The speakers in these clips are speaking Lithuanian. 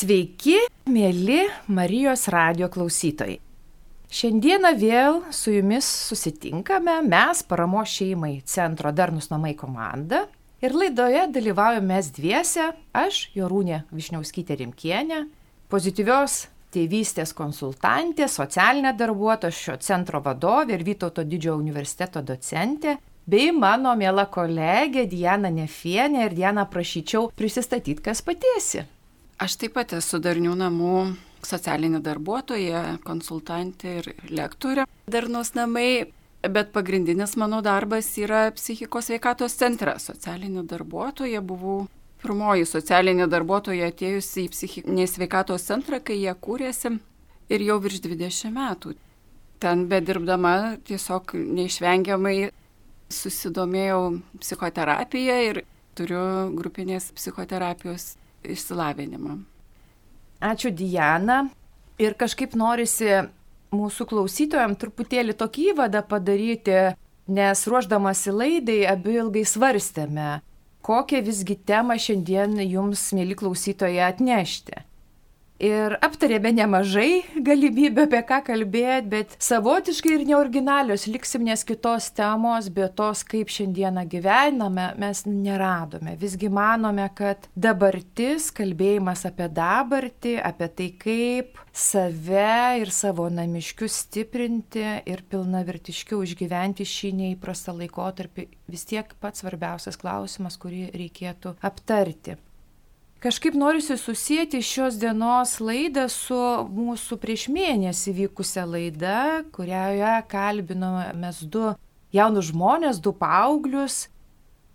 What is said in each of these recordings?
Sveiki, mėly Marijos radio klausytojai. Šiandieną vėl su jumis susitinkame mes paramo šeimai Centro Darnus namai komanda. Ir laidoje dalyvaujame mes dviese, aš, Jorūnė Višniauskytė Rimkienė, pozityvios tėvystės konsultantė, socialinė darbuotoja, šio centro vadovė ir Vytauto didžiojo universiteto docentė, bei mano mėla kolegė Diana Nefienė ir Diana prašyčiau prisistatyti, kas patiesi. Aš taip pat esu darnių namų socialinė darbuotoja, konsultantė ir lektorė darnos namai, bet pagrindinis mano darbas yra psichikos veikatos centre. Socialinė darbuotoja buvau pirmoji socialinė darbuotoja atėjusi į psichinės veikatos centrą, kai jie kūrėsi ir jau virš 20 metų. Ten bedirbdama tiesiog neišvengiamai susidomėjau psichoterapija ir turiu grupinės psichoterapijos išsilavinimą. Ačiū Diana. Ir kažkaip norisi mūsų klausytojams truputėlį tokį įvadą padaryti, nes ruoždamasi laidai abi ilgai svarstėme, kokią visgi temą šiandien jums, mėly klausytojai, atnešti ir aptarėme nemažai galimybių apie ką kalbėti, bet savotiškai ir neoriginalios liksim, nes kitos temos, be tos, kaip šiandieną gyvename, mes neradome. Visgi manome, kad dabartis, kalbėjimas apie dabartį, apie tai, kaip save ir savo namiškius stiprinti ir pilnavertiškiau išgyventi šį neįprastą laikotarpį, vis tiek pats svarbiausias klausimas, kurį reikėtų aptarti. Kažkaip norisi susijęti šios dienos laidą su mūsų prieš mėnesį vykusią laidą, kurioje kalbinome mes du jaunus žmonės, du paauglius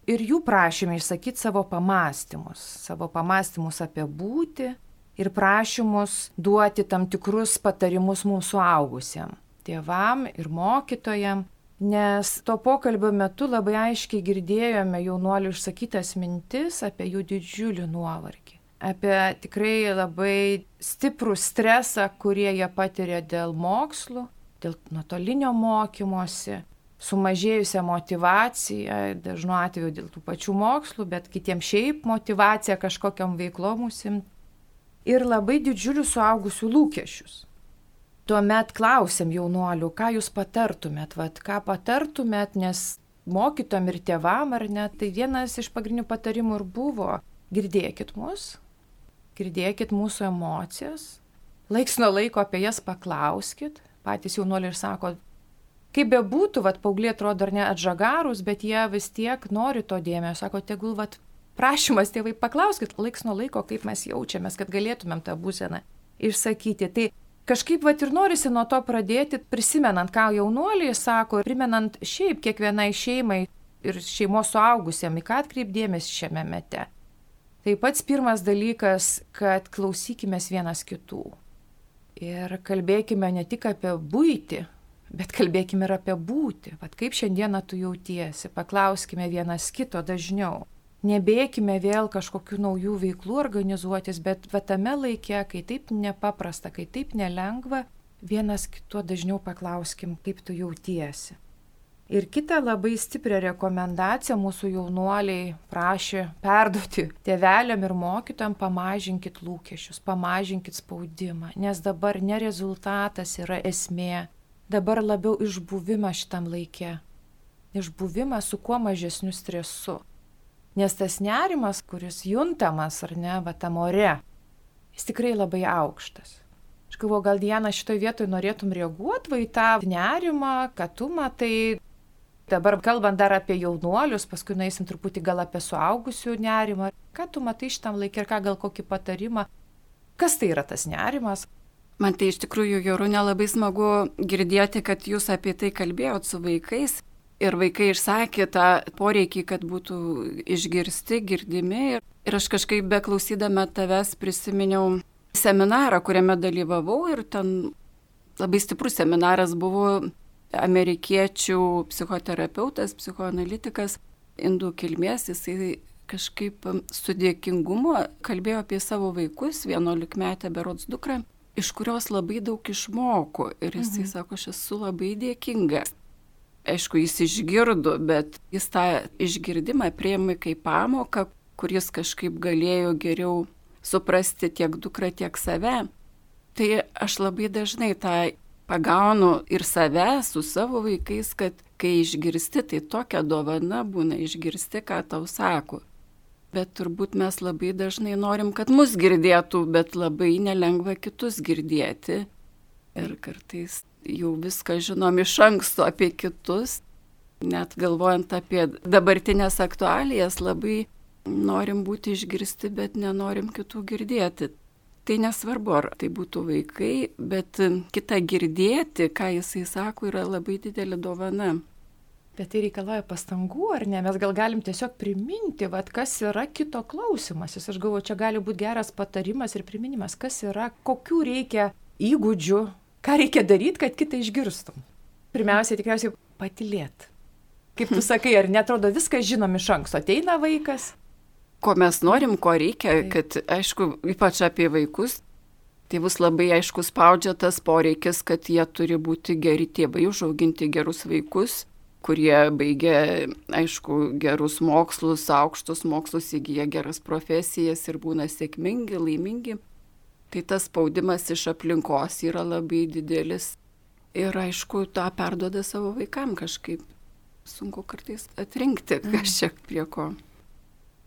ir jų prašymė išsakyti savo pamastymus, savo pamastymus apie būti ir prašymus duoti tam tikrus patarimus mūsų augusiem, tėvam ir mokytojam, nes to pokalbio metu labai aiškiai girdėjome jaunuolių išsakytas mintis apie jų didžiulį nuovargį, apie tikrai labai stiprų stresą, kurie jie patiria dėl mokslų, dėl nuotolinio mokymosi, sumažėjusią motivaciją, dažnu atveju dėl tų pačių mokslų, bet kitiems šiaip motivacija kažkokiam veiklom užsimti. Ir labai didžiulius suaugusių lūkesčius tuomet klausiam jaunuolių, ką jūs patartumėt, vat, ką patartumėt, nes mokytom ir tėvam ar ne, tai vienas iš pagrindinių patarimų ir buvo, girdėkit mus, girdėkit mūsų emocijas, laiks nuo laiko apie jas paklauskit, patys jaunuoliai ir sako, kaip bebūtų, vad paaugliai atrodo ar ne atžagarus, bet jie vis tiek nori to dėmesio, sako, tegul vad prašymas tėvai paklauskit laiks nuo laiko, kaip mes jaučiamės, kad galėtumėm tą būseną išsakyti. Tai kažkaip vat ir norisi nuo to pradėti, prisimenant, ką jaunuoliai sako, primenant šiaip kiekvienai šeimai ir šeimos suaugusiem, į ką atkreipdėmės šiame mete. Tai pats pirmas dalykas, kad klausykime vienas kitų. Ir kalbėkime ne tik apie būti, bet kalbėkime ir apie būti. Vat kaip šiandieną tu jautiesi, paklauskime vienas kito dažniau nebėkime vėl kažkokių naujų veiklų organizuotis, bet va tame laikė, kai taip nepaprasta, kai taip nelengva, vienas kito dažniau paklauskim, kaip tu jautiesi. Ir kita labai stiprią rekomendaciją mūsų jaunuoliai prašė perduoti tėveliam ir mokytojam, pamažinkit lūkesčius, pamažinkit spaudimą, nes dabar ne rezultatas yra esmė, dabar labiau išbuvimas šitam laikė, išbuvimas su kuo mažesniu stresu. Nes tas nerimas, kuris juntamas ar ne, va tam ore, jis tikrai labai aukštas. Aš galvoju, gal Diena šitoje vietoje norėtum reaguoti va į tą nerimą, kad tu matai, dabar kalbant dar apie jaunuolius, paskui nueisim truputį gal apie suaugusių nerimą, ką tu matai šitam laikui ir ką gal kokį patarimą, kas tai yra tas nerimas. Man tai iš tikrųjų, Jorų, nelabai smagu girdėti, kad jūs apie tai kalbėjot su vaikais Ir vaikai išsakė tą poreikį, kad būtų išgirsti, girdimi. Ir aš kažkaip beklausydama tavęs prisiminiau seminarą, kuriame dalyvavau ir ten labai stiprus seminaras buvo amerikiečių psichoterapeutas, psichoanalitikas, indų kilmės, jisai kažkaip su dėkingumu kalbėjo apie savo vaikus, 11 metę berods dukrą, iš kurios labai daug išmoko. Ir jisai mhm. sako, aš esu labai dėkingas aišku, jis išgirdo, bet jis tą išgirdimą prieimė kaip pamoką, kuris kažkaip galėjo geriau suprasti tiek dukrą, tiek save. Tai aš labai dažnai tą pagaunu ir save su savo vaikais, kad kai išgirsti, tai tokia dovana būna išgirsti, ką tau sako. Bet turbūt mes labai dažnai norim, kad mus girdėtų, bet labai nelengva kitus girdėti. Ir kartais jau viską žinom iš anksto apie kitus, net galvojant apie dabartinės aktualijas, labai norim būti išgirsti, bet nenorim kitų girdėti. Tai nesvarbu, ar tai būtų vaikai, bet kitą girdėti, ką jisai sako, yra labai didelė dovana. Bet tai reikalauja pastangų, ar ne? Mes gal galim tiesiog priminti, vad, kas yra kito klausimasis. Aš galvoju, čia gali būti geras patarimas ir priminimas, kas yra, kokių reikia įgūdžių, ką reikia daryti, kad kitą išgirstum. Pirmiausia, tikriausiai patilėti. Kaip tu sakai, ar netrodo viską žinom iš anksto, ateina vaikas, ko mes norim, ko reikia, kad, aišku, ypač apie vaikus, tėvus labai aišku spaudžia tas poreikis, kad jie turi būti geri tėvai, užauginti gerus vaikus, kurie baigia, aišku, gerus mokslus, aukštus mokslus, įgyja geras profesijas ir būna sėkmingi, laimingi. Tai tas spaudimas iš aplinkos yra labai didelis. Ir aišku, tą perdoda savo vaikam kažkaip. Sunku kartais atrinkti, kas čia prie ko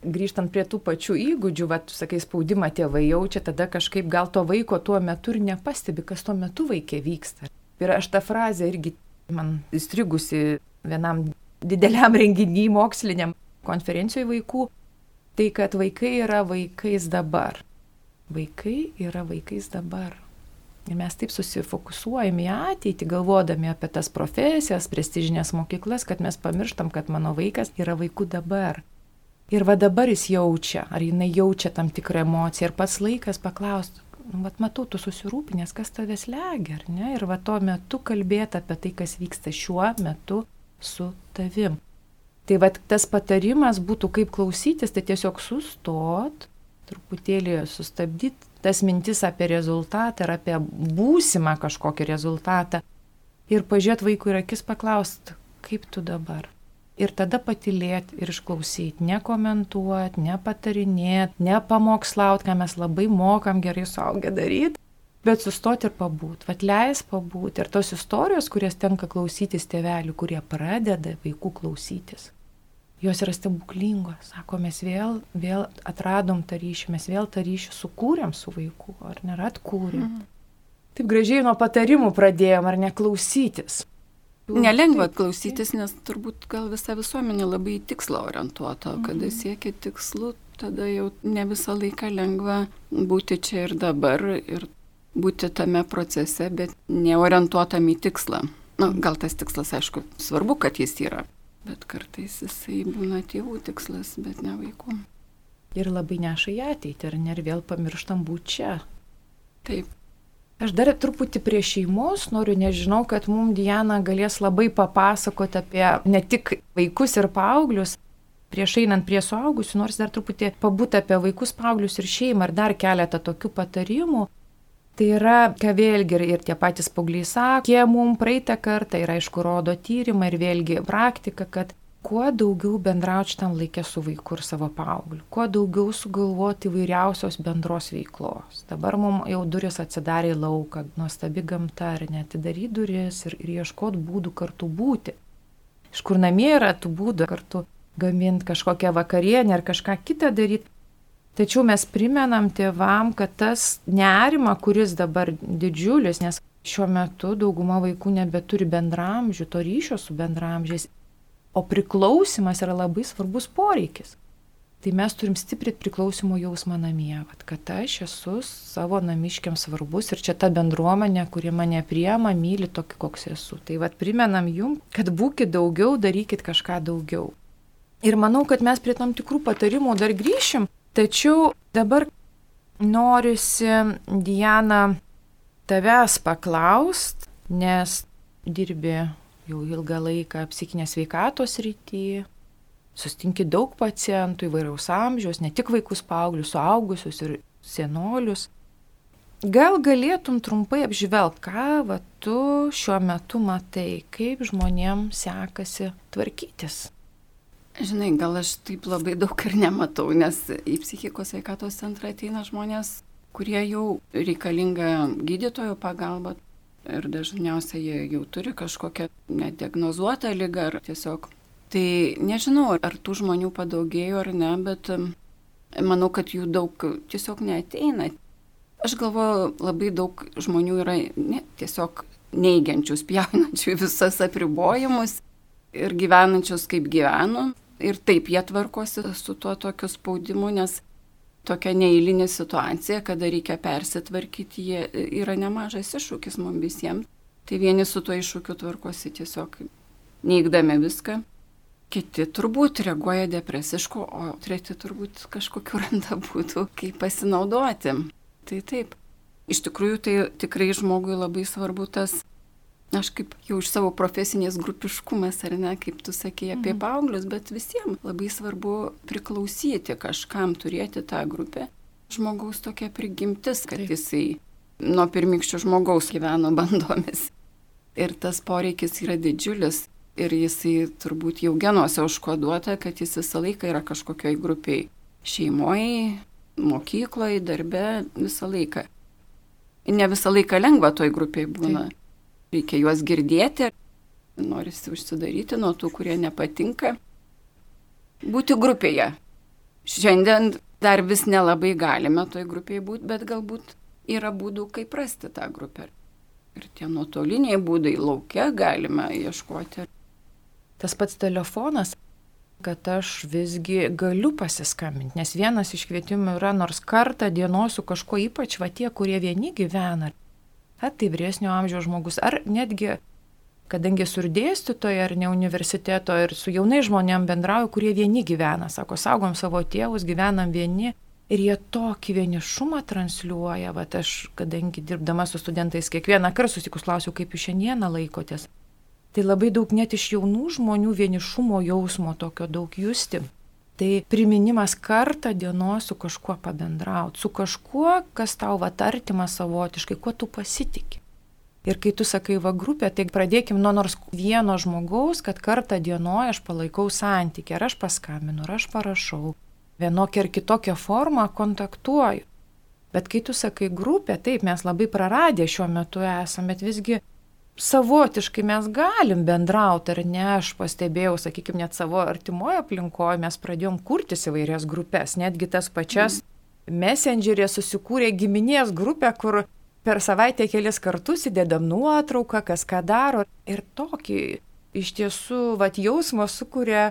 grįžtant prie tų pačių įgūdžių, va, tu sakai, spaudimą tėvai jaučia, tada kažkaip gal to vaiko tuo metu ir nepastebi, kas tuo metu vaikė vyksta. Ir aš tą frazę irgi man įstrigusi vienam dideliam renginiui moksliniam konferencijoje vaikų, tai kad vaikai yra vaikais dabar. Vaikai yra vaikais dabar. Ir mes taip susifokusuojame į ateitį, galvodami apie tas profesijas, prestižinės mokyklas, kad mes pamirštam, kad mano vaikas yra vaikų dabar. Ir va dabar jis jaučia, ar jinai jaučia tam tikrą emociją ir pats laikas paklausti, nu, vat matau, tu susirūpinęs, kas tavęs legia, ar ne? Ir va tuo metu kalbėti apie tai, kas vyksta šiuo metu su tavim. Tai va tas patarimas būtų kaip klausytis, tai tiesiog sustot, truputėlį sustabdyti tas mintis apie rezultatą ar apie būsimą kažkokį rezultatą. Ir pažiūrėti vaikui ir akis paklausti, kaip tu dabar? Ir tada patilėti ir išklausyti, nekomentuoti, nepatarinėti, nepamokslauti, ką mes labai mokam gerai suaugę daryti, bet sustoti ir pabūt, vat leis pabūt. Ir tos istorijos, kurias tenka klausytis tėvelių, kurie pradeda vaikų klausytis, jos yra stebuklingos. Sako, mes vėl, vėl atradom tą ryšį, mes vėl tą ryšį sukūrėm su vaiku, ar nėra atkūrėm. Mhm. Taip gražiai nuo patarimų pradėjom, ar neklausytis. Nelengva klausytis, nes turbūt gal visa visuomenė labai į tikslą orientuota, kada mhm. siekia tikslų, tada jau ne visą laiką lengva būti čia ir dabar ir būti tame procese, bet neorientuotam į tikslą. Na, gal tas tikslas, aišku, svarbu, kad jis yra, bet kartais jisai būna tėvų tikslas, bet ne vaikų. Ir labai neša į ateitį, ar ne, ir vėl pamirštam būti čia. Taip. Aš dar truputį prie šeimos noriu, nežinau, kad mums Diana galės labai papasakoti apie ne tik vaikus ir paauglius, prieš einant prie suaugusių, nors dar truputį pabūti apie vaikus, paauglius ir šeimą, ar dar keletą tokių patarimų. Tai yra, ką vėlgi ir tie patys paaugliai sakė, mums praeitą kartą ir aišku rodo tyrimą ir vėlgi praktika, kad kuo daugiau bendrauti šitam laikė su vaiku ir savo paaugliu, kuo daugiau sugalvoti įvairiausios bendros veiklos. Dabar mums jau duris atsidarė lauką, nuostabi gamta, ar net atidaryti duris ir, ir ieškoti būdų kartu būti. Iš kur namie yra tų būdų kartu gaminti kažkokią vakarienę ar kažką kitą daryti. Tačiau mes primenam tėvam, kad tas nerima, kuris dabar didžiulis, nes šiuo metu dauguma vaikų nebeturi bendramžių, to ryšio su bendramžiais O priklausimas yra labai svarbus poreikis. Tai mes turim stiprinti priklausimo jausmą namie, vat, kad aš esu savo namiškiam svarbus ir čia ta bendruomenė, kuri mane priema, myli tokį, koks esu. Tai vad primenam jum, kad būkite daugiau, darykit kažką daugiau. Ir manau, kad mes prie tam tikrų patarimų dar grįšim, tačiau dabar norisi, Diana, tavęs paklaust, nes dirbi jau ilgą laiką psichinės veikatos rytyje, sustinki daug pacientų įvairiaus amžiaus, ne tik vaikus, paauglius, suaugusius ir senolius. Gal galėtum trumpai apžvelgti, ką va, tu šiuo metu matai, kaip žmonėms sekasi tvarkytis? Žinai, gal aš taip labai daug ir nematau, nes į psichikos sveikatos centrą ateina žmonės, kurie jau reikalinga gydytojo pagalba ir dažniausiai jie jau turi kažkokią nediagnozuotą lygą ar tiesiog. Tai nežinau, ar tų žmonių padaugėjo ar ne, bet manau, kad jų daug tiesiog neateina. Aš galvoju, labai daug žmonių yra ne, tiesiog neigiančių, spjaunančių visas apribojimus ir gyvenančius kaip gyvenu, ir taip jie tvarkosi su tuo tokiu spaudimu, nes tokia neįlinė situacija, kada reikia persitvarkyti, jie yra nemažas iššūkis mums visiems. Tai vieni su tuo iššūkiu tvarkosi tiesiog neigdami viską, kiti turbūt reaguoja depresiško, o treti turbūt kažkokiu randa būtų, kaip pasinaudoti. Tai taip. Iš tikrųjų, tai tikrai žmogui labai svarbu tas aš kaip jau iš savo profesinės grupiškumas, ar ne, kaip tu sakei apie mhm. paauglius, bet visiems labai svarbu priklausyti kažkam, turėti tą grupę. Žmogaus tokia prigimtis, kad jisai nuo pirmykščio žmogaus gyveno bandomis. Ir tas poreikis yra didžiulis. Ir jisai turbūt jau genuose užkoduota, kad jis visą laiką yra kažkokioj grupiai. Šeimoje, mokykloje, darbe, visą laiką. Ne visą laiką lengva toj grupiai būna. Taip reikia juos girdėti, norisi užsidaryti nuo tų, kurie nepatinka. Būti grupėje. Šiandien dar vis nelabai galime toj grupėje būti, bet galbūt yra būdų, kaip rasti tą grupę. Ir tie nuotoliniai būdai laukia galime ieškoti. Tas pats telefonas, kad aš visgi galiu pasiskambinti, nes vienas iš kvietimų yra nors kartą dienos su kažkuo ypač va tie, kurie vieni gyvena ar tai vyresnio amžiaus žmogus, ar netgi, kadangi esu ir dėstytoja, ar ne universiteto, ir su jaunai žmonėm bendrauju, kurie vieni gyvena, sako, saugom savo tėvus, gyvenam vieni. Ir jie tokį vienišumą transliuoja, va aš, kadangi dirbdama su studentais kiekvieną kartą susikus klausiu, kaip jūs šiandieną laikotės. Tai labai daug net iš jaunų žmonių vienišumo jausmo tokio daug justi. Tai priminimas kartą dienos su kažkuo pabendrauti, su kažkuo, kas tau va artima savotiškai, kuo tu pasitikė. Ir kai tu sakai va grupė, tai pradėkim nuo nors vieno žmogaus, kad kartą dienoje aš palaikau santykį, ar aš paskambinu, ar aš parašau, vienokią ar kitokią formą kontaktuoju. Bet kai tu sakai grupė, taip mes labai praradę šiuo metu esame, bet visgi savotiškai mes galim bendrauti, ar ne, aš pastebėjau, sakykime, net savo artimoje aplinkoje mes pradėjom kurtis įvairias grupės, netgi tas pačias mm. messengerė susikūrė giminės grupę, kur per savaitę kelis kartus įdedam nuotrauką, kas ką daro ir tokį iš tiesų, vat jausmą sukuria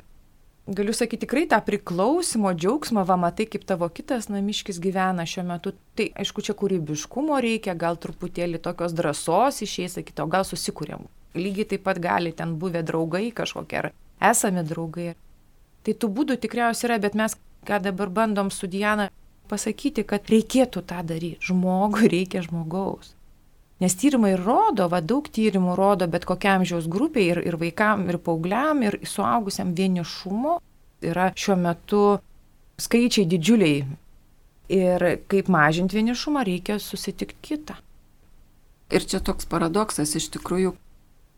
galiu sakyti, tikrai tą priklausimo džiaugsmą, va matai, kaip tavo kitas namiškis gyvena šiuo metu. Tai aišku, čia kūrybiškumo reikia, gal truputėlį tokios drąsos išėjai, sakyti, o gal susikūrėm. Lygiai taip pat gali ten buvę draugai kažkokie ar esami draugai. Tai tų būdų tikriausiai yra, bet mes ką dabar bandom su Diana pasakyti, kad reikėtų tą daryti. Žmogui reikia žmogaus. Nes tyrimai rodo, va daug tyrimų rodo, bet kokiam amžiaus grupiai ir, ir vaikam, ir paaugliam, ir suaugusiam vienišumo yra šiuo metu skaičiai didžiuliai. Ir kaip mažinti vienišumą, reikia susitikti kitą. Ir čia toks paradoksas iš tikrųjų,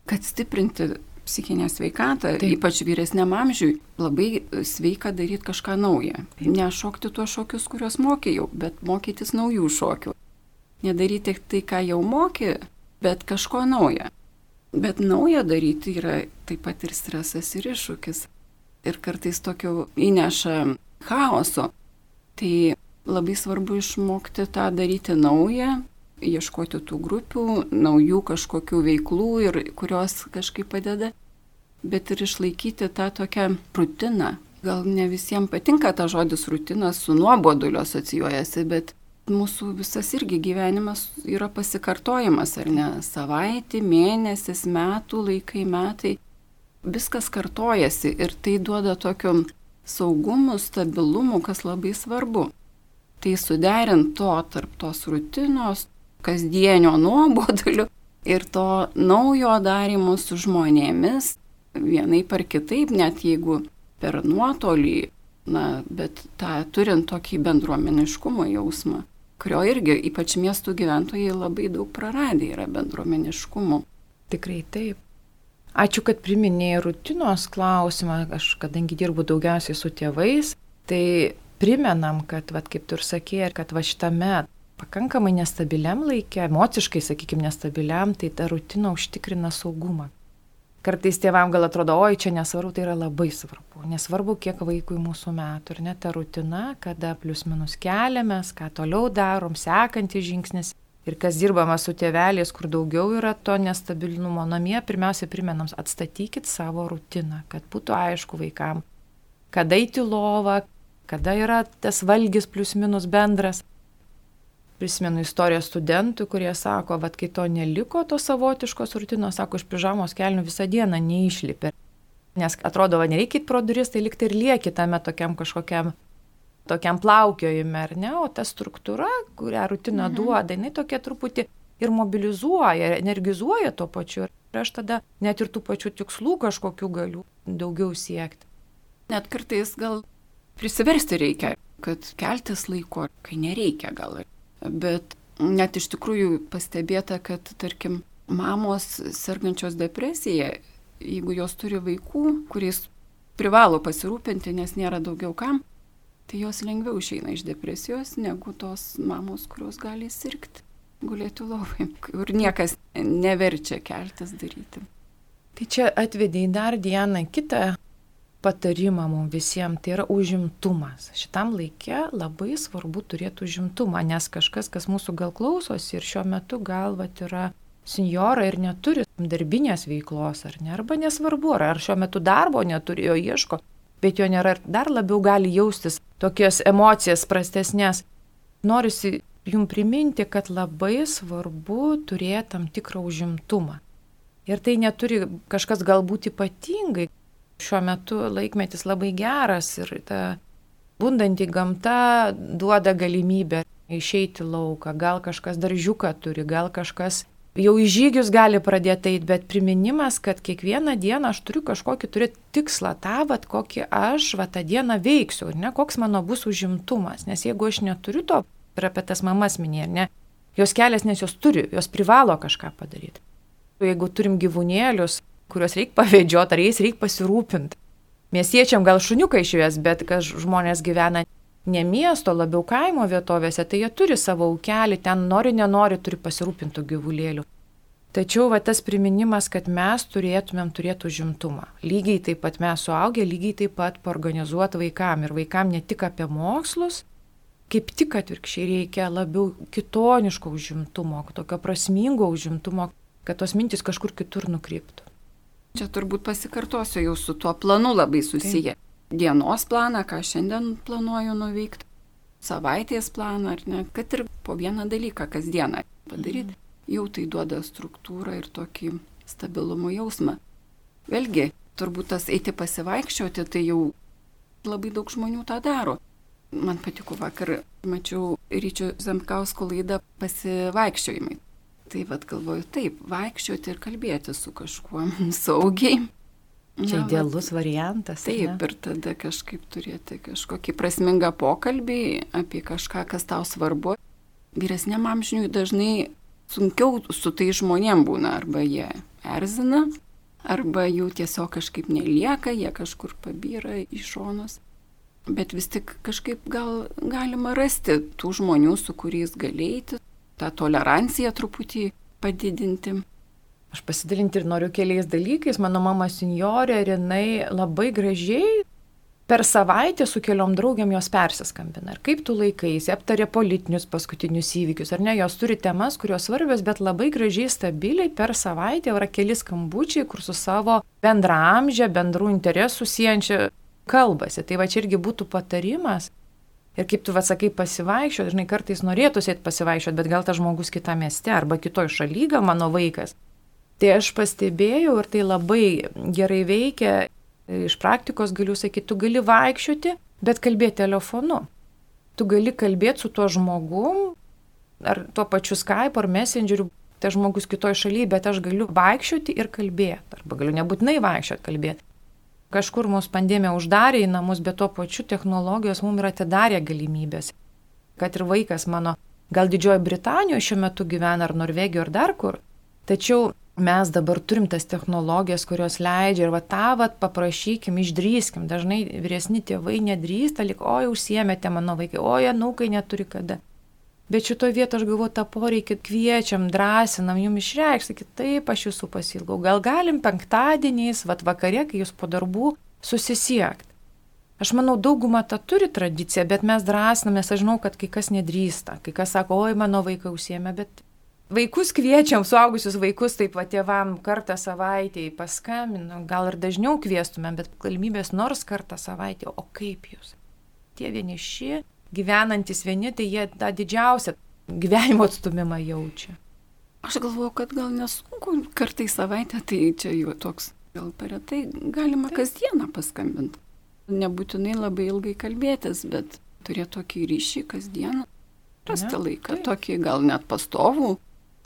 kad stiprinti psichinę sveikatą, Taip. ypač vyresniam amžiui, labai sveika daryti kažką naują. Taip. Nešokti tuos šokius, kuriuos mokėjau, bet mokytis naujų šokių nedaryti tai, ką jau moki, bet kažko naujo. Bet naujo daryti yra taip pat ir stresas ir iššūkis. Ir kartais tokio įneša chaoso. Tai labai svarbu išmokti tą daryti naują, ieškoti tų grupių, naujų kažkokių veiklų ir kurios kažkaip padeda, bet ir išlaikyti tą tokią rutiną. Gal ne visiems patinka ta žodis rutinas, su nuoboduliu asocijuojasi, bet mūsų visas irgi gyvenimas yra pasikartojimas, ar ne? Savaitė, mėnesis, metų, laikai, metai. Viskas kartojasi ir tai duoda tokiu saugumu, stabilumu, kas labai svarbu. Tai suderint to tarp tos rutinos, kasdienio nuoboduliu ir to naujo darimo su žmonėmis, vienai par kitaip, net jeigu per nuotolį, na, bet tą turint tokį bendruomeniškumo jausmą kurio irgi ypač miestų gyventojai labai daug praradę yra bendruomeniškumo. Tikrai taip. Ačiū, kad priminėjai rutinos klausimą. Aš kadangi dirbu daugiausiai su tėvais, tai primenam, kad, vat, kaip tu ir sakėjai, kad va šitame pakankamai nestabiliam laikė, emociškai, sakykime, nestabiliam, tai ta rutina užtikrina saugumą. Kartais tėvam gal atrodo, oi, čia nesvarbu, tai yra labai svarbu. Nesvarbu, kiek vaikui mūsų metų ir net ta rutina, kada plius minus keliamės, ką toliau darom, sekantis žingsnis. Ir kas dirbama su tėveliais, kur daugiau yra to nestabilumo namie, pirmiausia primenam, atstatykit savo rutiną, kad būtų aišku vaikam, kada eiti lovą, kada yra tas valgys plius minus bendras, prisimenu istoriją studentų, kurie sako, vad kai to neliko, to savotiškos rutinos, sako, iš pižamos kelnių visą dieną neišlipė. Nes atrodo, va, nereikit pro duris, tai liktai ir lieki tame tokiam kažkokiam tokiam plaukiojime, ar ne, o ta struktūra, kurią rutina mhm. duoda, jinai tokia truputį ir mobilizuoja, energizuoja tuo pačiu. Ir aš tada net ir tų pačių tikslų kažkokių galiu daugiau siekti. Net kartais gal prisiversti reikia, kad keltis laiko, kai nereikia gal bet net iš tikrųjų pastebėta, kad, tarkim, mamos sergančios depresija, jeigu jos turi vaikų, kuriais privalo pasirūpinti, nes nėra daugiau kam, tai jos lengviau išeina iš depresijos negu tos mamos, kurios gali sirgti, gulėti lovai, kur niekas neverčia keltis daryti. Tai čia atvedė į dar dieną kitą patarimą mums visiems, tai yra užimtumas. Šitam laikė labai svarbu turėti užimtumą, nes kažkas, kas mūsų gal klausosi ir šiuo metu galvat yra senjora ir neturi darbinės veiklos, ar ne, arba nesvarbu, ar šiuo metu darbo neturi, jo ieško, bet jo nėra ir dar labiau gali jaustis tokias emocijas prastesnės. Norisi jum priminti, kad labai svarbu turėti tam tikrą užimtumą. Ir tai neturi kažkas galbūt ypatingai, šiuo metu laikmetis labai geras ir ta bundanti gamta duoda galimybę išeiti lauką, gal kažkas daržiuką turi, gal kažkas jau į žygius gali pradėti eiti, bet priminimas, kad kiekvieną dieną aš turiu kažkokį turėti tikslą, tą, vat, kokį aš va, tą dieną veiksiu, ir ne? Koks mano bus užimtumas, nes jeigu aš neturiu to, ir apie tas mamas minėjai, ne, jos kelias, nes jos turi, jos privalo kažką padaryti. Jeigu turim gyvūnėlius, kuriuos reikia pavėdžioti, ar jais reikia pasirūpinti. Miestiečiam gal šuniukai išves, bet kas žmonės gyvena ne miesto, labiau kaimo vietovėse, tai jie turi savo aukelį, ten nori, nenori, turi pasirūpintų gyvulėlių. Tačiau va tas priminimas, kad mes turėtumėm turėti užimtumą. Lygiai taip pat mes suaugę, lygiai taip pat organizuoti vaikam. Ir vaikam ne tik apie mokslus, kaip tik atvirkščiai reikia labiau kitoniško užimtumo, tokio prasmingo užimtumo, kad tos mintis kažkur kitur nukryptų. Čia turbūt pasikartosiu jau su tuo planu labai susiję. Taip. Dienos planą, ką šiandien planuoju nuveikti, savaitės planą, ar ne, kad ir po vieną dalyką kasdieną padaryti, mhm. jau tai duoda struktūrą ir tokį stabilumo jausmą. Vėlgi, turbūt tas eiti pasivaikščioti, tai jau labai daug žmonių tą daro. Man patiko vakar, mačiau ryčio Zemkausko laidą pasivaikščiojimai. Tai vad galvoju, taip, vaikščioti ir kalbėti su kažkuo saugiai. Čia idealus vat, variantas. Taip, ne? ir tada kažkaip turėti kažkokį prasmingą pokalbį apie kažką, kas tau svarbu. Vyresniam amžiniui dažnai sunkiau su tai žmonėm būna, arba jie erzina, arba jų tiesiog kažkaip nelieka, jie kažkur pabyra į šonus. Bet vis tik kažkaip gal galima rasti tų žmonių, su kuriais galėti, tą toleranciją truputį padidinti. Aš pasidalinti ir noriu keliais dalykais. Mano mama senjorė ir jinai labai gražiai per savaitę su keliom draugiam jos persiskambina. Ir kaip tu laikais, aptarė politinius paskutinius įvykius, ar ne, jos turi temas, kurios svarbios, bet labai gražiai, stabiliai per savaitę yra keli skambučiai, kur su savo bendramžė, bendrų interesų siejančia kalbasi. Tai va čia irgi būtų patarimas Ir kaip tu atsakai pasivaikščioti, dažnai kartais norėtųsi eiti pasivaikščioti, bet gal tas žmogus kitame mieste arba kitoje šalyje, gal mano vaikas. Tai aš pastebėjau ir tai labai gerai veikia, iš praktikos galiu sakyti, tu gali vaikščioti, bet kalbėti telefonu. Tu gali kalbėti su tuo žmogum, ar tuo pačiu Skype ar Messengeriu, tai žmogus kitoje šalyje, bet aš galiu vaikščioti ir kalbėti. Arba galiu nebūtinai vaikščioti kalbėti. Kažkur mūsų pandemija uždarė į namus, bet tuo pačiu technologijos mums yra atidarę galimybės. Kad ir vaikas mano, gal Didžiojo Britanijoje šiuo metu gyvena, ar Norvegijoje, ar dar kur. Tačiau mes dabar turim tas technologijas, kurios leidžia ir va tą va paprašykim, išdryskim. Dažnai vyresni tėvai nedrįsta, lik, oi, užsiemėte mano vaikai, oi, nukai neturi kada. Bet šitoje vietoje aš galvoju, tą poreikį kviečiam, drąsinam, jums išreikšti, sakyti, taip, aš jūsų pasilgau. Gal galim penktadieniais, vad vakarė, kai jūs po darbų susisiekti. Aš manau, dauguma tą turi tradiciją, bet mes drąsinamės, aš žinau, kad kai kas nedrįsta, kai kas sako, oi, mano vaikai užsiemė, bet Vaikus kviečiam, suaugusius vaikus, taip pat tėvam kartą savaitėje paskambinu, gal ir dažniau kvieštumėm, bet galimybės nors kartą savaitėje, o kaip jūs? Tie vieniši, gyvenantis vieni, tai jie tą didžiausią gyvenimo atstumimą jaučia. Aš galvoju, kad gal nesunku kartai savaitę, tai čia jau toks, gal per retai galima Taip. kasdieną paskambinti. Nebūtinai labai ilgai kalbėtis, bet turėti tokį ryšį kasdieną. Rasti ne, laiką, taip. tokį gal net pastovų,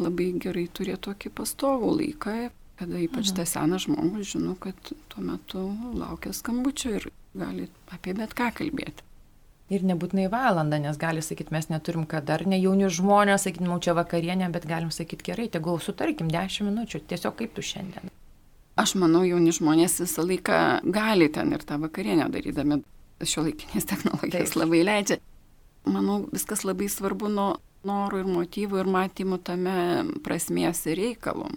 labai gerai turėti tokį pastovų laiką, kada ypač mhm. tas senas žmogus žino, kad tuo metu laukia skambučio ir gali apie bet ką kalbėti. Ir nebūtinai valandą, nes gali sakyti, mes neturim kada, ar ne jauni žmonės, sakyti, mums čia vakarienė, bet galim sakyti gerai, tegul sutarkim 10 minučių, tiesiog kaip tu šiandien. Aš manau, jauni žmonės visą laiką gali ten ir tą vakarienę darydami, šio laikinės technologijos Taip. labai leidžia. Manau, viskas labai svarbu nuo norų ir motyvų ir matymų tame prasmės ir reikalų.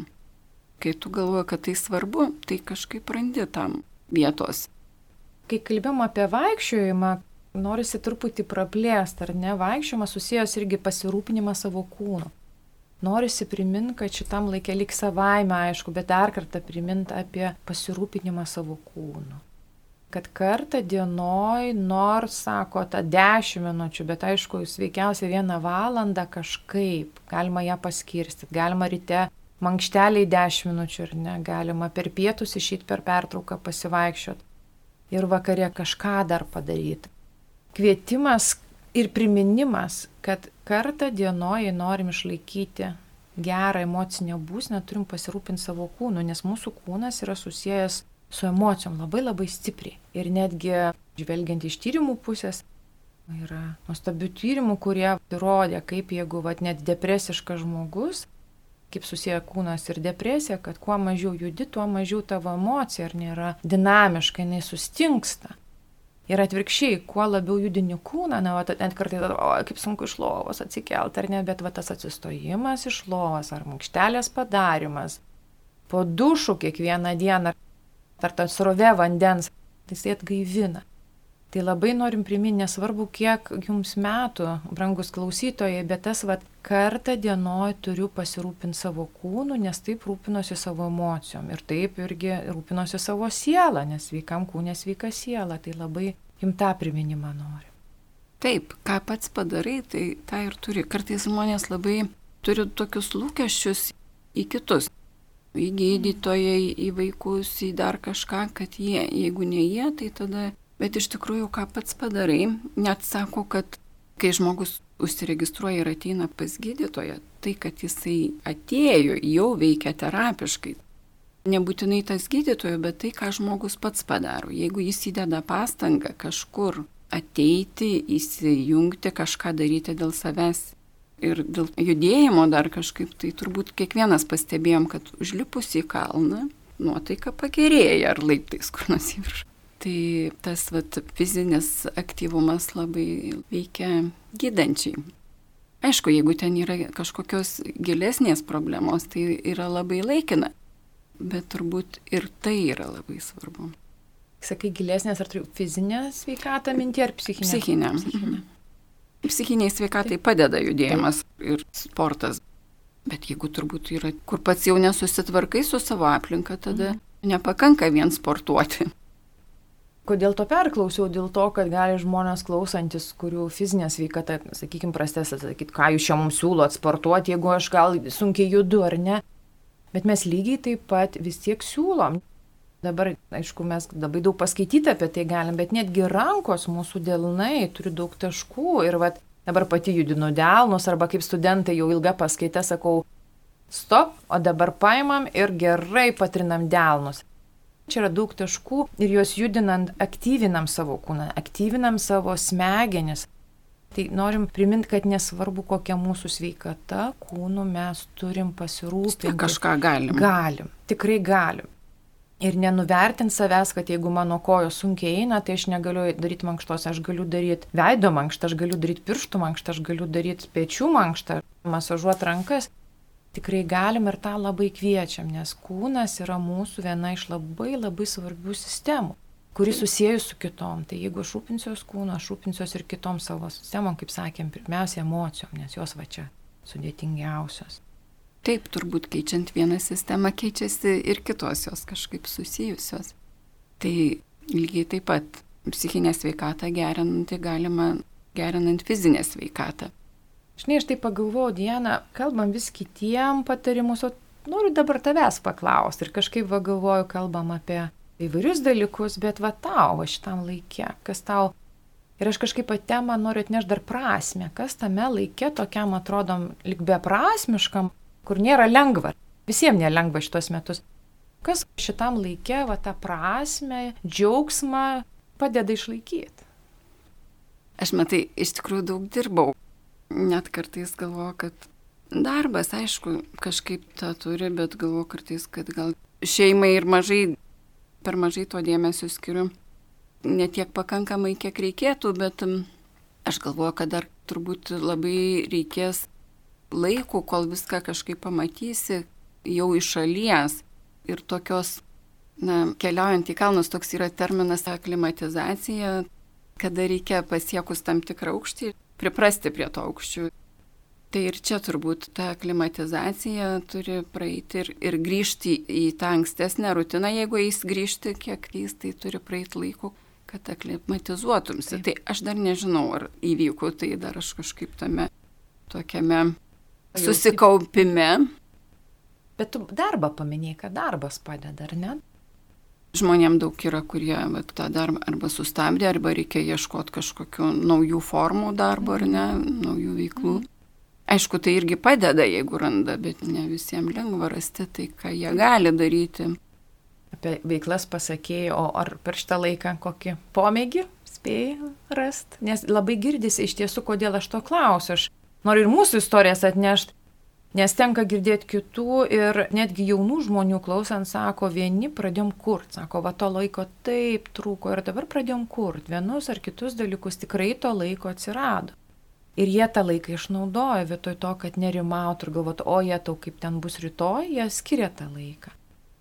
Kai tu galvoji, kad tai svarbu, tai kažkaip randi tam vietos. Kai kalbėjom apie vaikščiojimą, norisi truputį praplėsti, ar ne, vaikščiojimas susijęs irgi pasirūpinimą savo kūnu. Norisi priminti, kad šitam laikė lik savaime aišku, bet dar kartą priminti apie pasirūpinimą savo kūnu kad kartą dienoj, nors sako tą 10 minučių, bet aišku, sveikiausia vieną valandą kažkaip galima ją paskirstyti, galima ryte mankšteliai 10 minučių ir ne, galima per pietus išeiti per pertrauką pasivaikščioti ir vakarė kažką dar padaryti. Kvietimas ir priminimas, kad kartą dienoje norim išlaikyti gerą emocinę būsnę, turim pasirūpinti savo kūnu, nes mūsų kūnas yra susijęs su emocijom labai labai stipriai. Ir netgi žvelgiant iš tyrimų pusės, yra nuostabių tyrimų, kurie įrodė, kaip jeigu vat, net depresiškas žmogus, kaip susiję kūnas ir depresija, kad kuo mažiau judi, tuo mažiau tavo emocija ar nėra dinamiška, jinai sustinksta. Ir atvirkščiai, kuo labiau judini kūną, na, va, net kartai, o, kaip sunku iš lovos atsikelti ar ne, bet va, tas atsistojimas iš lovos ar mankštelės padarimas, po dušų kiekvieną dieną, ar ta srovė vandens, tai jisai atgaivina. Tai labai norim priminti, nesvarbu, kiek jums metų, brangus klausytojai, bet tas vad kartą dienoj turiu pasirūpinti savo kūnu, nes taip rūpinosi savo emocijom ir taip irgi rūpinosi savo sielą, nes sveikam kūnė sveika siela, tai labai jums tą priminimą noriu. Taip, ką pats padarai, tai tą ir turi. Kartais žmonės labai turi tokius lūkesčius į kitus į gydytojai, į vaikus, į dar kažką, kad jie, jeigu ne jie, tai tada, bet iš tikrųjų, ką pats padarai, net sako, kad kai žmogus užsiregistruoja ir ateina pas gydytoją, tai kad jisai atėjo, jau veikia terapiškai. Nebūtinai tas gydytojo, bet tai, ką žmogus pats padaro. Jeigu jis įdeda pastangą kažkur ateiti, įsijungti, kažką daryti dėl savęs Ir dėl judėjimo dar kažkaip, tai turbūt kiekvienas pastebėjom, kad užlipus į kalną nuotaika pagerėja ar laiptais kur nors į viršų. Tai tas vat, fizinis aktyvumas labai veikia gydančiai. Aišku, jeigu ten yra kažkokios gilesnės problemos, tai yra labai laikina. Bet turbūt ir tai yra labai svarbu. Sakai, gilesnės ar fizinė sveikata minti ar psichinė? Psichinė. psichinė. Mhm. Psichiniai sveikatai padeda judėjimas ir sportas. Bet jeigu turbūt yra, kur pats jau nesusitvarkai su savo aplinka, tada mhm. nepakanka vien sportuoti. Kodėl to perklausiau? Dėl to, kad gali žmonės klausantis, kurių fizinė sveikata, sakykime, prastesnė, sakyti, ką jūs čia mums siūlot sportuoti, jeigu aš gal sunkiai judu ar ne. Bet mes lygiai taip pat vis tiek siūlom. Dabar, aišku, mes labai daug paskaityti apie tai galim, bet netgi rankos mūsų dėlnai turi daug taškų ir vat, dabar pati judinu delnus arba kaip studentai jau ilgą paskaitę sakau, stop, o dabar paimam ir gerai patrinam delnus. Čia yra daug taškų ir juos judinant aktyvinam savo kūną, aktyvinam savo smegenis. Tai norim priminti, kad nesvarbu, kokia mūsų sveikata, kūnu mes turim pasirūpinti. Kažką galim. Galim, tikrai galim. Ir nenuvertint savęs, kad jeigu mano kojos sunkiai eina, tai aš negaliu daryti mankštos, aš galiu daryti veido mankštą, aš galiu daryti pirštų mankštą, aš galiu daryti pečių mankštą, masažuoti rankas. Tikrai galim ir tą labai kviečiam, nes kūnas yra mūsų viena iš labai labai svarbių sistemų kuri susijęs su kitom. Tai jeigu aš rūpinsiuos kūnu, aš rūpinsiuos ir kitom savo sistemom, kaip sakėm, pirmiausia emocijom, nes jos va čia sudėtingiausios. Taip, turbūt keičiant vieną sistemą keičiasi ir kitos jos kažkaip susijusios. Tai lygiai taip pat psichinę sveikatą gerinti galima gerinant fizinę sveikatą. Žinai, aš tai pagalvojau, Diena, kalbam vis kitiem patarimus, o noriu dabar tavęs paklausti ir kažkaip va galvoju, kalbam apie įvairius dalykus, bet va tau, va šitam laikė, kas tau. Ir aš kažkaip temą noriu atnešti dar prasme, kas tame laikė tokiam atrodom lik beprasmiškam, kur nėra lengva. Visiems nelengva šitos metus. Kas šitam laikė va tą prasme, džiaugsmą padeda išlaikyti. Aš matai, iš tikrųjų daug dirbau. Net kartais galvoju, kad darbas, aišku, kažkaip tą turi, bet galvoju kartais, kad gal šeimai ir mažai per mažai to dėmesio skiriu. Ne tiek pakankamai, kiek reikėtų, bet aš galvoju, kad dar turbūt labai reikės laiko, kol viską kažkaip pamatysi jau iš šalies. Ir tokios, na, keliaujant į kalnus, toks yra terminas aklimatizacija, kada reikia pasiekus tam tikrą aukštį, priprasti prie to aukščių. Tai ir čia turbūt ta klimatizacija turi praeiti ir, ir grįžti į tą ankstesnę rutiną, jeigu eis grįžti, kiek jis tai turi praeiti laiko, kad aklimatizuotumsi. Tai aš dar nežinau, ar įvyko, tai dar aš kažkaip tame tokiame susikaupime. Bet tu darbą paminėjai, kad darbas padeda, ar ne? Žmonėm daug yra, kurie va, tą darbą arba sustabdė, arba reikia ieškoti kažkokių naujų formų darbo, ar ne, naujų veiklų. Aišku, tai irgi padeda, jeigu randa, bet ne visiems lengva rasti tai, ką jie gali daryti. Apie veiklas pasakėjai, o ar per šitą laiką kokį pomėgį spėjai rasti? Nes labai girdisi iš tiesų, kodėl aš to klausiu. Aš noriu ir mūsų istorijas atnešti, nes tenka girdėti kitų ir netgi jaunų žmonių klausant, sako, vieni pradėjom kurti, sako, va to laiko taip trūko ir dabar pradėjom kurti. Vienus ar kitus dalykus tikrai to laiko atsirado. Ir jie tą laiką išnaudoja vietoj to, kad nerimautų ir galvotų, o jie tau kaip ten bus rytoj, jie skiria tą laiką.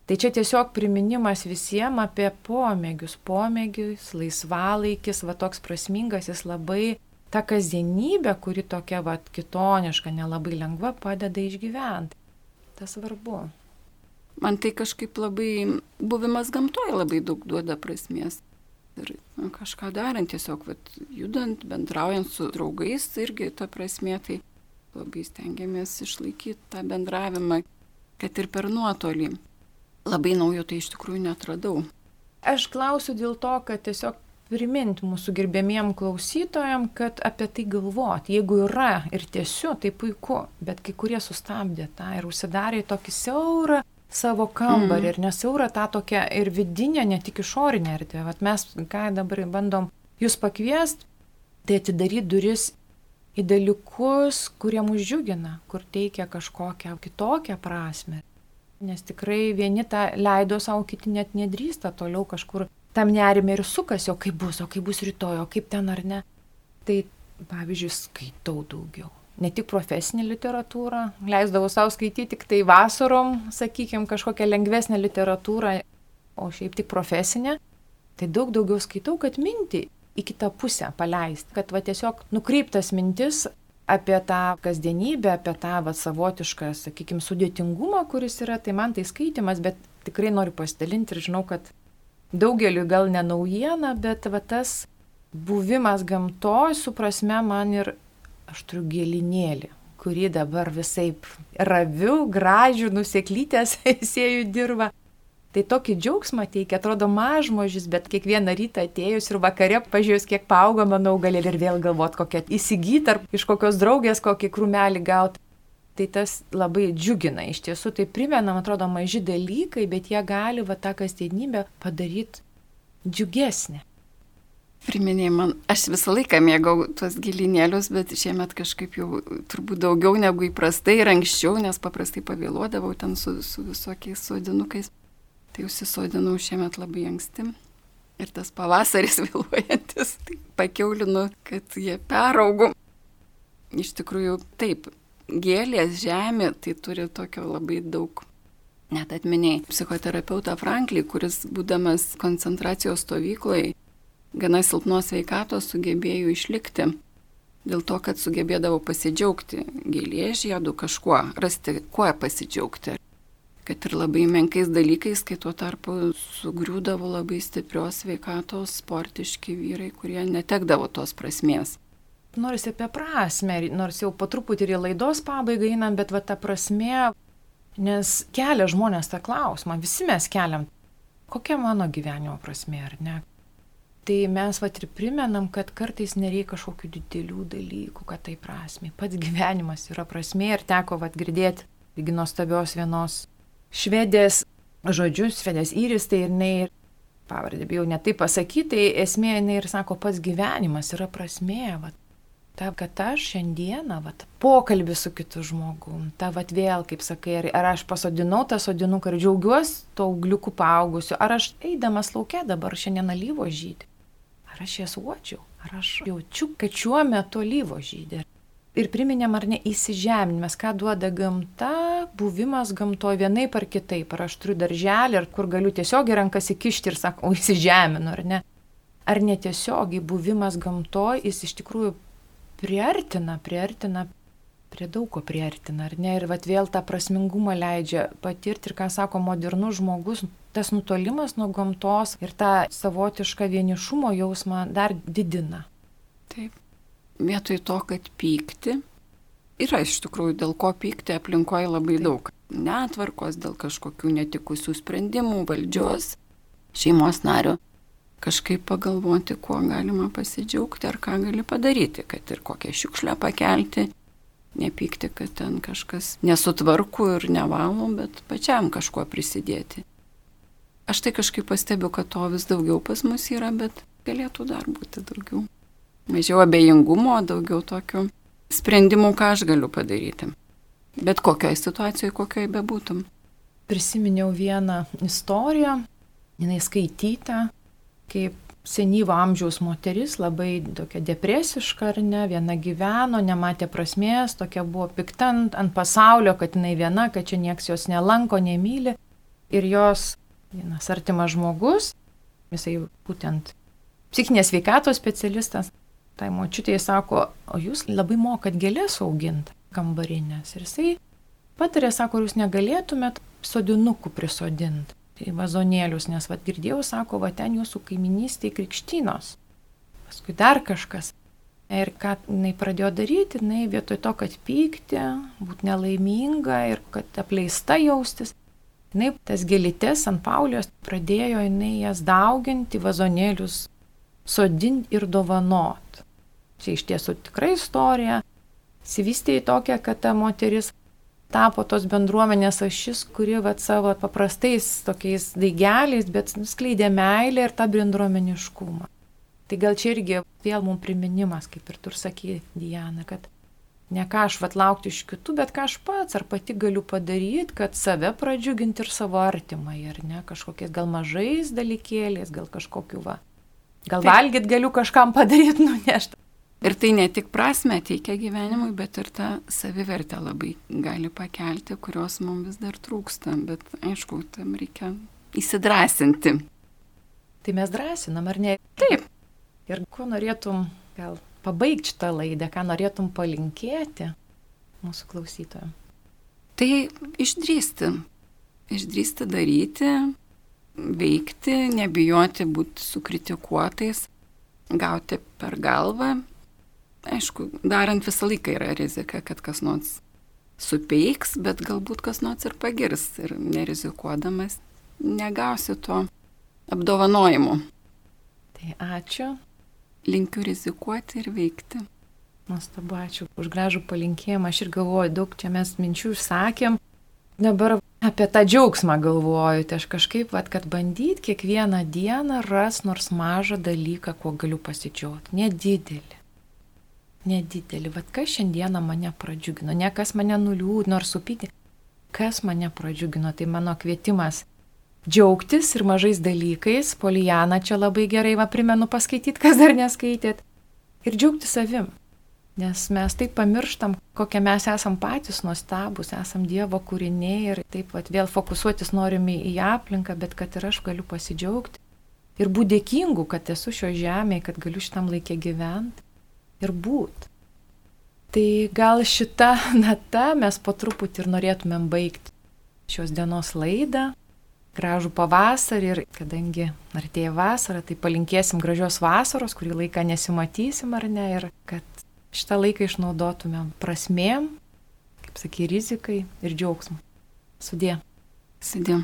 Tai čia tiesiog priminimas visiems apie pomėgius, pomėgius, laisvalaikis, va toks prasmingas, jis labai ta kasdienybė, kuri tokia va kitoniška, nelabai lengva, padeda išgyventi. Tas svarbu. Man tai kažkaip labai, buvimas gamtoje labai daug duoda prasmės ir nu, kažką darant, tiesiog vat, judant, bendraujant su draugais, irgi ta prasme, tai labai stengiamės išlaikyti tą bendravimą, kad ir per nuotolį. Labai naujo tai iš tikrųjų netradau. Aš klausiu dėl to, kad tiesiog priminti mūsų gerbėmiem klausytojam, kad apie tai galvoti. Jeigu yra ir tiesiu, tai puiku, bet kai kurie sustabdė tą ir užsidarė į tokį siaurą savo kambarį mm. ir nesiaurą tą tokią ir vidinę, ne tik išorinę erdvę. Vat mes ką dabar bandom jūs pakviest, tai atidaryti duris į dalykus, kurie mus džiugina, kur teikia kažkokią kitokią prasme. Nes tikrai vieni tą leido savo, kiti net nedrįsta toliau kažkur tam nerime ir sukasi, o kaip bus, o kaip bus rytoj, o kaip ten ar ne. Tai pavyzdžiui, skaitau daugiau ne tik profesinę literatūrą, leisdavau savo skaityti tik tai vasarom, sakykime, kažkokią lengvesnę literatūrą, o šiaip tik profesinę, tai daug daugiau skaitau, kad mintį į kitą pusę paleisti, kad va tiesiog nukreiptas mintis apie tą kasdienybę, apie tą va savotišką, sakykime, sudėtingumą, kuris yra, tai man tai skaitimas, bet tikrai noriu pasidalinti ir žinau, kad daugeliu gal ne naujiena, bet va tas buvimas gamtoj, suprasme, man ir aš turiu gėlinėlį, kurį dabar visai raviu, gražiu, nuseklytės sėjų dirba. Tai tokį džiaugsmą teikia, atrodo mažmožis, bet kiekvieną rytą atėjus ir vakare pažiūrėjus, kiek paaugo, manau, gali ir vėl galvoti, kokią įsigyti ar iš kokios draugės kokį krūmelį gauti. Tai tas labai džiugina, iš tiesų tai primena, man atrodo, maži dalykai, bet jie gali va tą kasdienybę padaryti džiugesnė. Priminėjai man, aš visą laiką mėgau tuos gilinėlius, bet šiemet kažkaip jau turbūt daugiau negu įprastai ir anksčiau, nes paprastai pavėluodavau ten su, su visokiais sodinukais. Tai užsisodinau šiemet labai anksti. Ir tas pavasaris vėluojantis, tai pakeulinu, kad jie peraugo. Iš tikrųjų, taip, gėlės, žemė, tai turi tokio labai daug Net atminiai psichoterapeutą Franklį, kuris būdamas koncentracijos stovykloje gana silpnos veikatos sugebėjo išlikti. Dėl to, kad sugebėdavo pasidžiaugti gėlės žiedų kažkuo, rasti kuo pasidžiaugti. Kad ir labai menkais dalykais, kai tuo tarpu sugriūdavo labai stiprios veikatos sportiški vyrai, kurie netekdavo tos prasmės. Norisi apie prasme, nors jau po truputį ir į laidos pabaigą einam, bet va ta prasme, nes kelia žmonės tą klausimą, visi mes keliam, kokia mano gyvenimo prasme, ar ne? Tai mes vat ir primenam, kad kartais nereikia kažkokių didelių dalykų, kad tai prasme. Pats gyvenimas yra prasme ir teko vat girdėti lygi nuostabios vienos švedės žodžius, švedės įris, tai ir jinai, pavardė, bijau net tai pasakyti, tai esmė jinai ir sako, pats gyvenimas yra prasme. Vat. Ta, kad aš šiandieną, vat, pokalbį su kitu žmogum, ta, vat, vėl, kaip sakai, ar, ar aš pasodinau tą sodinuką ir džiaugiuosi to augliukų paaugusiu, ar aš eidamas laukia dabar šiandien alyvo žydį ar aš jas uodžiau, ar aš jaučiu, kad šiuo metu lyvo žydė. Ir priminėm ar ne įsižeminimas, ką duoda gamta, buvimas gamtoje vienaip ar kitaip. Ar aš turiu darželį, ar kur galiu tiesiog rankas įkišti ir sakau, įsižeminu, ar ne. Ar netiesiogiai buvimas gamtoje, jis iš tikrųjų priartina, priartina prie daug ko priartina, ar ne? Ir vat vėl tą prasmingumą leidžia patirti ir, ką sako modernus žmogus, tas nutolimas nuo gamtos ir tą savotišką vienišumo jausmą dar didina. Taip. Vietoj to, kad pykti, yra iš tikrųjų dėl ko pykti aplinkoje labai Taip. daug. Netvarkos dėl kažkokių netikusių sprendimų, valdžios, šeimos nario. Kažkaip pagalvoti, kuo galima pasidžiaugti ar ką gali padaryti, kad ir kokią šiukšlę pakelti, nepykti, kad ten kažkas nesutvarku ir nevalo, bet pačiam kažkuo prisidėti. Aš tai kažkaip pastebiu, kad to vis daugiau pas mus yra, bet galėtų dar būti daugiau. Mažiau abejingumo, daugiau tokių sprendimų, ką aš galiu padaryti. Bet kokioje situacijoje, kokioje bebūtum. Prisiminiau vieną istoriją, jinai skaityta, kaip senyvo amžiaus moteris, labai tokia depresiška ar ne, viena gyveno, nematė prasmės, tokia buvo pikta ant, pasaulio, kad jinai viena, kad čia nieks jos nelanko, nemyli. Ir jos vienas artimas žmogus, jisai būtent psichinės veikatos specialistas, tai močiutėje sako, o jūs labai mokat gėlės auginti kambarinės. Ir jisai patarė, sako, jūs negalėtumėt sodinukų prisodinti į vazonėlius, nes vad girdėjau, sako, va ten jūsų kaiminystėje krikštynos. Paskui dar kažkas. Ir ką jinai pradėjo daryti, jinai vietoj to, kad pykti, būti nelaiminga ir kad apleista jaustis, jinai tas gėlytės ant paulios pradėjo jinai jas dauginti, vazonėlius sodinti ir dovanot. Čia iš tiesų tikra istorija. Sivystė į tokią, kad ta moteris tapo tos bendruomenės ašis, kuri vat, savo paprastais tokiais daigeliais, bet skleidė meilę ir tą bendruomeniškumą. Tai gal čia irgi vėl mums priminimas, kaip ir tu sakai, Diana, kad ne ką aš vat laukti iš kitų, bet ką aš pats ar pati galiu padaryti, kad save pradžiuginti ir savo artimai, ar ne, kažkokiais gal mažais dalykėliais, gal kažkokiu va. Gal tai... valgyt galiu kažkam padaryti, nunešti. Ir tai ne tik prasme teikia gyvenimui, bet ir tą savivertę labai gali pakelti, kurios mums vis dar trūksta. Bet aišku, tam reikia įsidrasinti. Tai mes drąsinam, ar ne? Taip. Ir ko norėtum gal pabaigti šitą laidą, ką norėtum palinkėti mūsų klausytojams? Tai išdrysti. Išdrysti daryti, veikti, nebijoti būti sukritikuotais, gauti per galvą aišku, darant visą laiką yra rizika, kad kas nors supeiks, bet galbūt kas nors ir pagirs ir nerizikuodamas negausi to apdovanojimo. Tai ačiū. Linkiu rizikuoti ir veikti. Nuostabu, ačiū už gražų palinkėjimą. Aš ir galvoju, daug čia mes minčių išsakėm. dabar apie tą džiaugsmą galvoju, tai aš kažkaip, vat, kad bandyt kiekvieną dieną ras nors mažą dalyką, kuo galiu pasidžiaugti. Nedidelį. Nedidelį. Vat kas šiandieną mane pradžiugino, ne kas mane nuliūdino ar supyti, kas mane pradžiugino. Tai mano kvietimas džiaugtis ir mažais dalykais. Polijana čia labai gerai, va primenu paskaityti, kas dar neskaitėt. Ir džiaugti savim. Nes mes taip pamirštam, kokie mes esam patys nuostabus, esam Dievo kūriniai ir taip pat vėl fokusuotis norime į aplinką, bet kad ir aš galiu pasidžiaugti. Ir būti dėkingu, kad esu šio žemėje, kad galiu šitam laikė gyventi ir būti. Tai gal šitą natą mes po truputį ir norėtumėm baigti šios dienos laidą. Gražų pavasarį ir kadangi artėja vasara, tai palinkėsim gražios vasaros, kurį laiką nesimatysim ar ne, ir kad šitą laiką išnaudotumėm prasmėm, kaip sakai, rizikai ir džiaugsmui. Sudė. Sudė.